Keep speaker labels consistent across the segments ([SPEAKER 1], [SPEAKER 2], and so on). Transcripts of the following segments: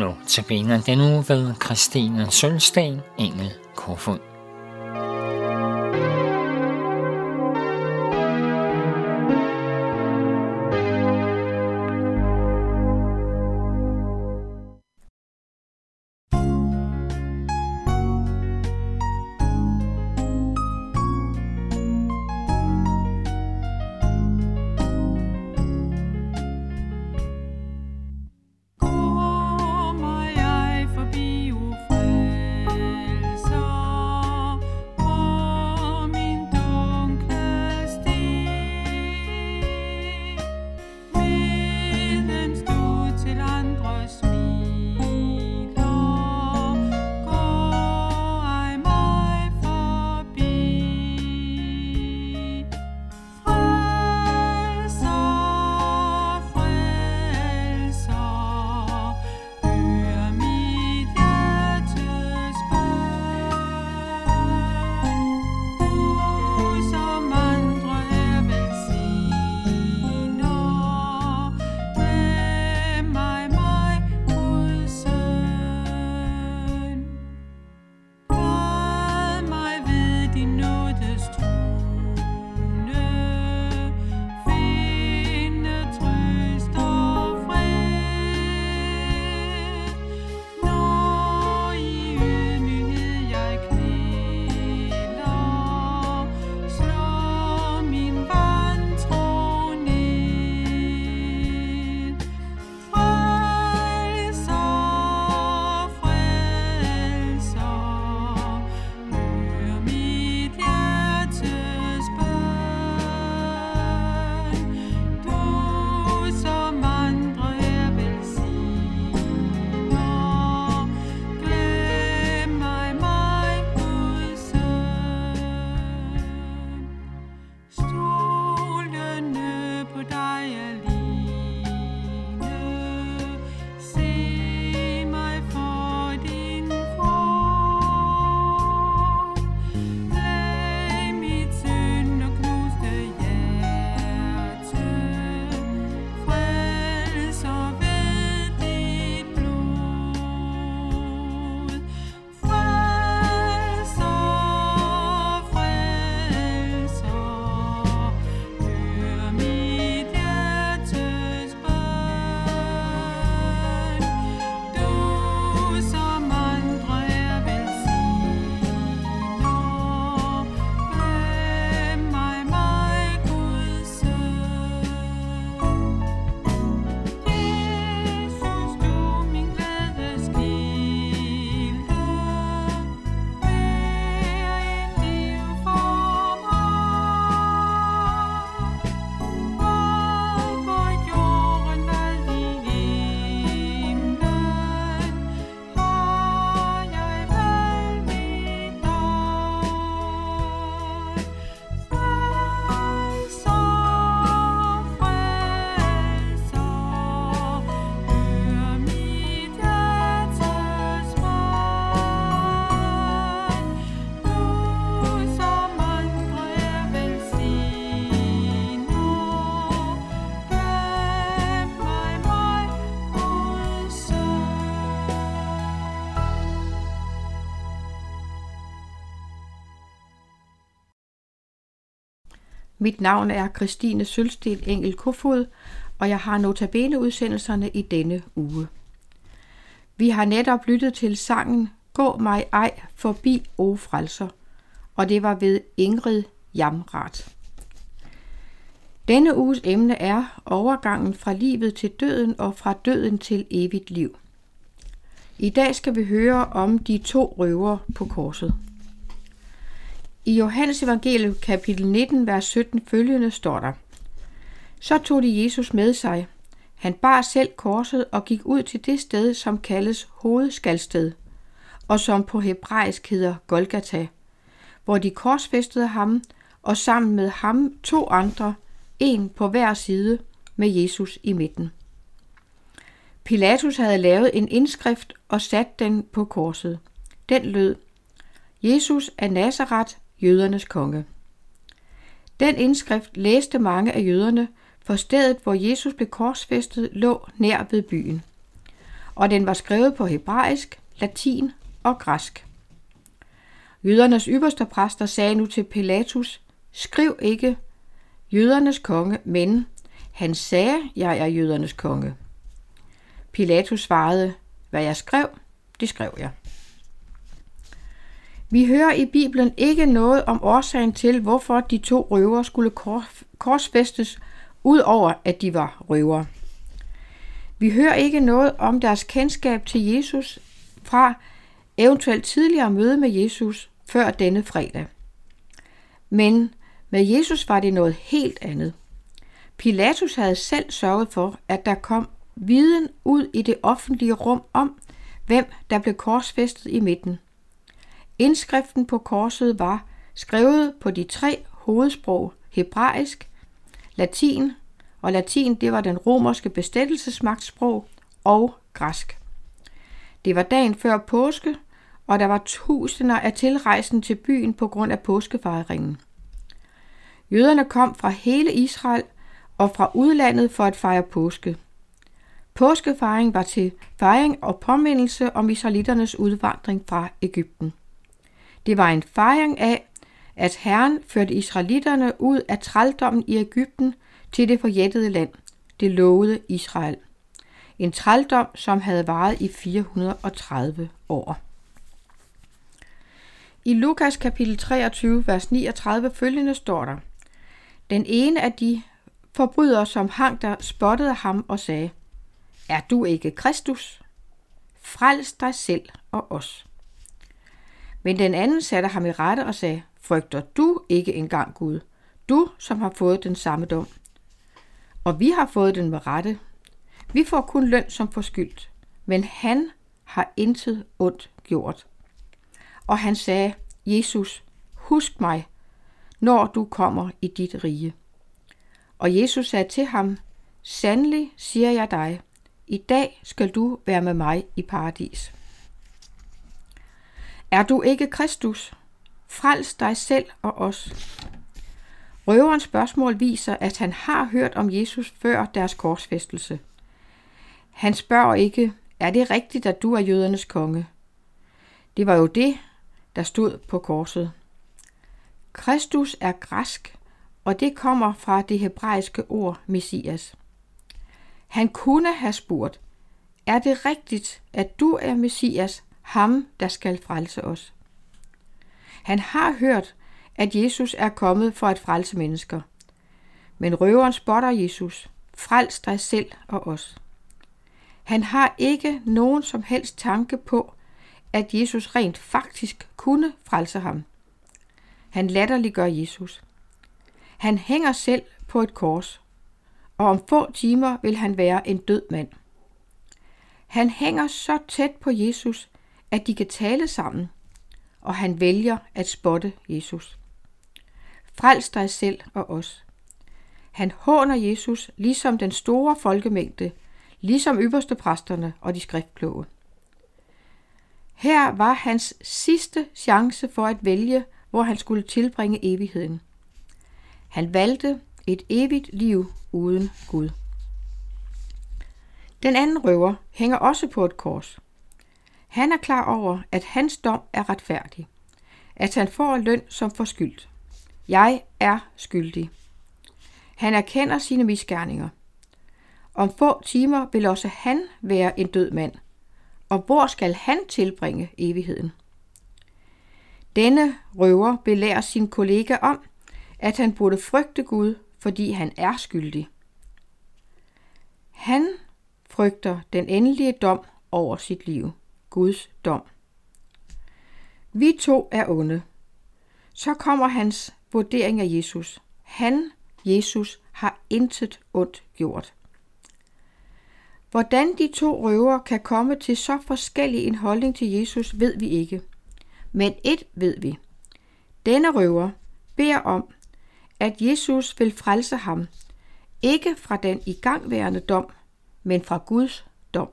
[SPEAKER 1] Nu til den uge ved Christine Sølsten, Engel Kofod.
[SPEAKER 2] Mit navn er Christine Sølsted Engel Kofod, og jeg har notabene udsendelserne i denne uge. Vi har netop lyttet til sangen Gå mig ej forbi, o frelser, og det var ved Ingrid Jamrat. Denne uges emne er overgangen fra livet til døden og fra døden til evigt liv. I dag skal vi høre om de to røver på korset. I Johannes evangelium kapitel 19, vers 17 følgende står der. Så tog de Jesus med sig. Han bar selv korset og gik ud til det sted, som kaldes hovedskalsted, og som på hebraisk hedder Golgata, hvor de korsfæstede ham, og sammen med ham to andre, en på hver side, med Jesus i midten. Pilatus havde lavet en indskrift og sat den på korset. Den lød, Jesus af Nazareth, jødernes konge. Den indskrift læste mange af jøderne, for stedet, hvor Jesus blev korsfæstet, lå nær ved byen. og den var skrevet på hebraisk, latin og græsk. Jødernes ypperste præster sagde nu til Pilatus, skriv ikke jødernes konge, men han sagde, jeg er jødernes konge. Pilatus svarede, hvad jeg skrev, det skrev jeg. Vi hører i Bibelen ikke noget om årsagen til, hvorfor de to røver skulle korsfæstes, udover at de var røver. Vi hører ikke noget om deres kendskab til Jesus fra eventuelt tidligere møde med Jesus før denne fredag. Men med Jesus var det noget helt andet. Pilatus havde selv sørget for, at der kom viden ud i det offentlige rum om, hvem der blev korsfæstet i midten. Indskriften på korset var skrevet på de tre hovedsprog hebraisk, latin, og latin det var den romerske bestættelsesmagtsprog, og græsk. Det var dagen før påske, og der var tusinder af tilrejsende til byen på grund af påskefejringen. Jøderne kom fra hele Israel og fra udlandet for at fejre påske. Påskefejring var til fejring og påmindelse om israelitternes udvandring fra Ægypten. Det var en fejring af, at Herren førte israelitterne ud af trældommen i Ægypten til det forjættede land, det lovede Israel. En trældom, som havde varet i 430 år. I Lukas kapitel 23, vers 39 følgende står der, Den ene af de forbrydere, som hang der, spottede ham og sagde, Er du ikke Kristus? Frels dig selv og os. Men den anden satte ham i rette og sagde, Frygter du ikke engang Gud, du som har fået den samme dom? Og vi har fået den med rette. Vi får kun løn som forskyldt, men han har intet ondt gjort. Og han sagde, Jesus, husk mig, når du kommer i dit rige. Og Jesus sagde til ham, Sandelig siger jeg dig, i dag skal du være med mig i paradis. Er du ikke Kristus? Frels dig selv og os. Røverens spørgsmål viser, at han har hørt om Jesus før deres korsfæstelse. Han spørger ikke, er det rigtigt, at du er jødernes konge? Det var jo det, der stod på korset. Kristus er græsk, og det kommer fra det hebraiske ord Messias. Han kunne have spurgt, er det rigtigt, at du er Messias, ham der skal frelse os? Han har hørt, at Jesus er kommet for at frelse mennesker. Men røveren spotter Jesus. Frels dig selv og os. Han har ikke nogen som helst tanke på, at Jesus rent faktisk kunne frelse ham. Han latterliggør Jesus. Han hænger selv på et kors, og om få timer vil han være en død mand. Han hænger så tæt på Jesus, at de kan tale sammen, og han vælger at spotte Jesus. Frels dig selv og os. Han håner Jesus ligesom den store folkemængde, ligesom ypperste præsterne og de skriftkloge. Her var hans sidste chance for at vælge, hvor han skulle tilbringe evigheden. Han valgte et evigt liv uden Gud. Den anden røver hænger også på et kors. Han er klar over, at hans dom er retfærdig, at han får løn som forskyldt. Jeg er skyldig. Han erkender sine misgerninger. Om få timer vil også han være en død mand. Og hvor skal han tilbringe evigheden? Denne røver belærer sin kollega om, at han burde frygte Gud, fordi han er skyldig. Han frygter den endelige dom over sit liv, Guds dom. Vi to er onde. Så kommer hans vurdering af Jesus. Han, Jesus, har intet ondt gjort. Hvordan de to røver kan komme til så forskellig en holdning til Jesus, ved vi ikke. Men et ved vi. Denne røver beder om, at Jesus vil frelse ham, ikke fra den igangværende dom, men fra Guds dom.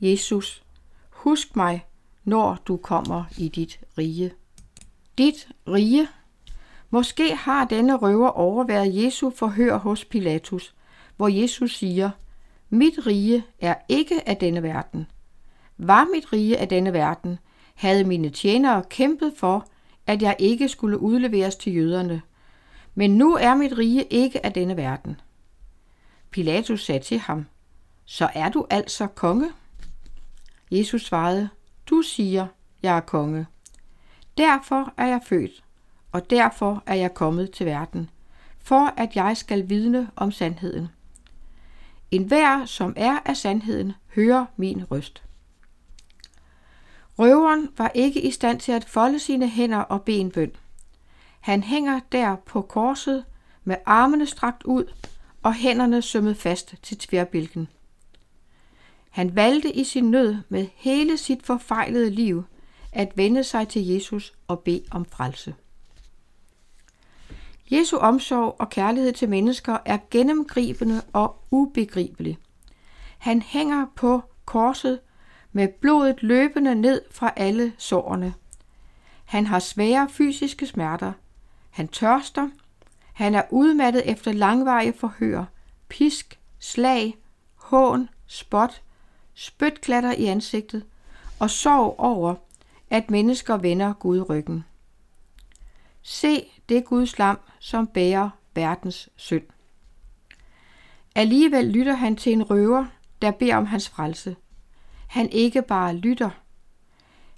[SPEAKER 2] Jesus, husk mig, når du kommer i dit rige. Dit rige Måske har denne røver overværet Jesu forhør hos Pilatus, hvor Jesus siger, mit rige er ikke af denne verden. Var mit rige af denne verden, havde mine tjenere kæmpet for, at jeg ikke skulle udleveres til jøderne. Men nu er mit rige ikke af denne verden. Pilatus sagde til ham, Så er du altså konge? Jesus svarede, Du siger, jeg er konge. Derfor er jeg født, og derfor er jeg kommet til verden, for at jeg skal vidne om sandheden. En hver, som er af sandheden, hører min røst. Røveren var ikke i stand til at folde sine hænder og ben bøn. Han hænger der på korset med armene strakt ud og hænderne sømmet fast til tværbælken. Han valgte i sin nød med hele sit forfejlede liv at vende sig til Jesus og bede om frelse. Jesu omsorg og kærlighed til mennesker er gennemgribende og ubegribelig. Han hænger på korset med blodet løbende ned fra alle sårene. Han har svære fysiske smerter. Han tørster. Han er udmattet efter langvarige forhør, pisk, slag, hån, spot, spytklatter i ansigtet og sorg over, at mennesker vender Gud ryggen. Se det Guds lam, som bærer verdens synd. Alligevel lytter han til en røver, der beder om hans frelse. Han ikke bare lytter.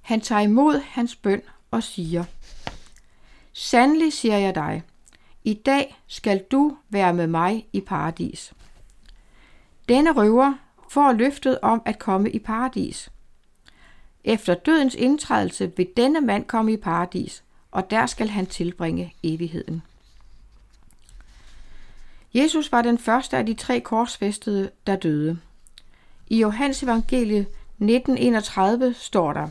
[SPEAKER 2] Han tager imod hans bøn og siger, Sandelig siger jeg dig, i dag skal du være med mig i paradis. Denne røver får løftet om at komme i paradis. Efter dødens indtrædelse vil denne mand komme i paradis, og der skal han tilbringe evigheden. Jesus var den første af de tre korsfæstede, der døde. I Johannes evangelie 1931 står der,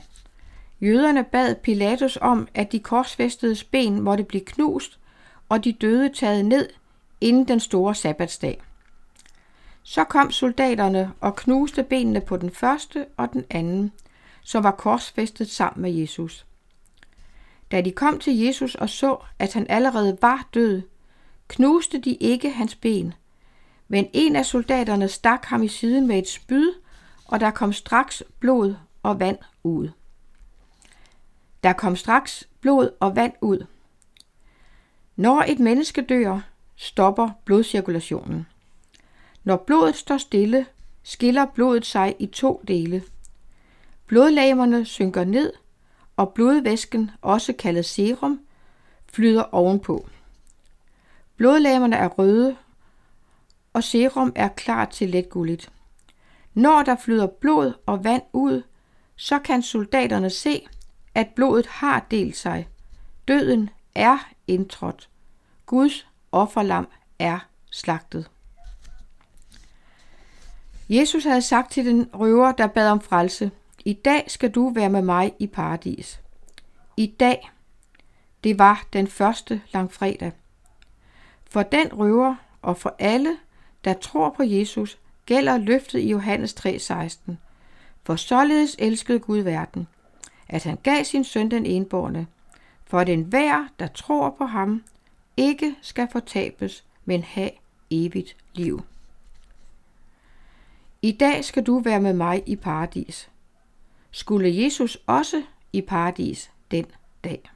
[SPEAKER 2] Jøderne bad Pilatus om, at de korsfæstedes ben måtte blive knust, og de døde taget ned inden den store sabbatsdag. Så kom soldaterne og knuste benene på den første og den anden, som var korsfæstet sammen med Jesus. Da de kom til Jesus og så, at han allerede var død, knuste de ikke hans ben, men en af soldaterne stak ham i siden med et spyd, og der kom straks blod og vand ud. Der kom straks blod og vand ud. Når et menneske dør, stopper blodcirkulationen. Når blodet står stille, skiller blodet sig i to dele. Blodlamerne synker ned, og blodvæsken, også kaldet serum, flyder ovenpå. Blodlamerne er røde, og serum er klar til let gulligt. Når der flyder blod og vand ud, så kan soldaterne se, at blodet har delt sig. Døden er indtrådt. Guds offerlam er slagtet. Jesus havde sagt til den røver, der bad om frelse, i dag skal du være med mig i paradis. I dag, det var den første langfredag. For den røver og for alle, der tror på Jesus, gælder løftet i Johannes 3:16. For således elskede Gud verden, at han gav sin søn den enborne, for at enhver, der tror på ham, ikke skal fortabes, men have evigt liv. I dag skal du være med mig i paradis. Skulle Jesus også i paradis den dag?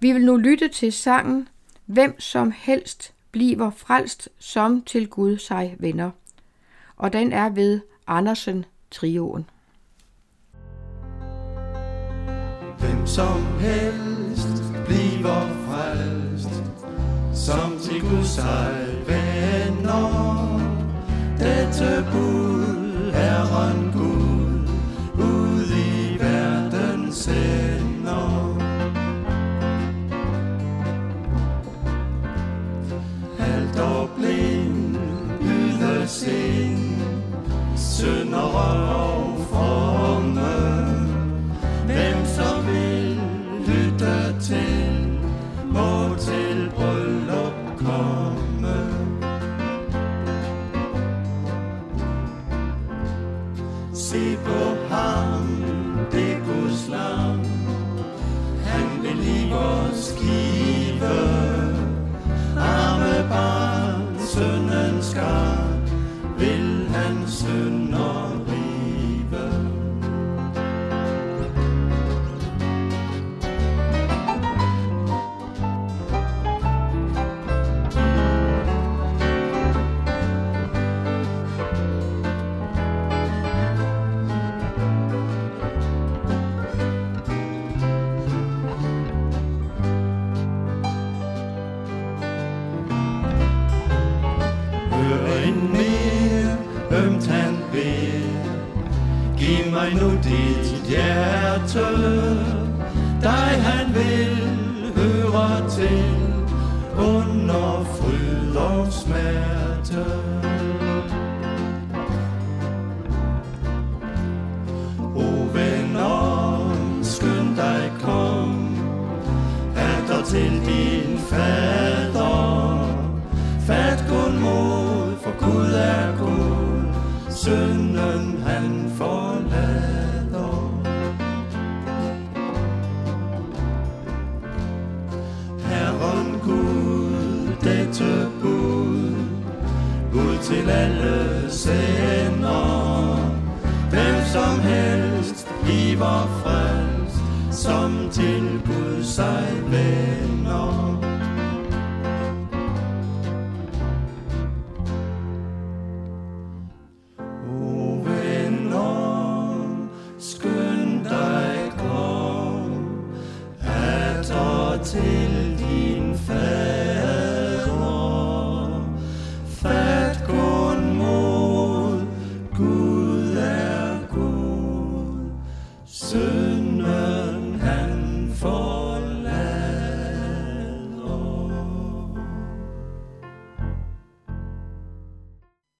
[SPEAKER 2] Vi vil nu lytte til sangen Hvem som helst bliver frelst, som til Gud sig vender. Og den er ved Andersen Trioen.
[SPEAKER 3] Hvem som helst bliver frelst, som til Gud sig vender. Dette bud, Herren Gud, en mere ømt han beder. Giv mig nu dit hjerte, dig han vil høre til under fryd og smerte.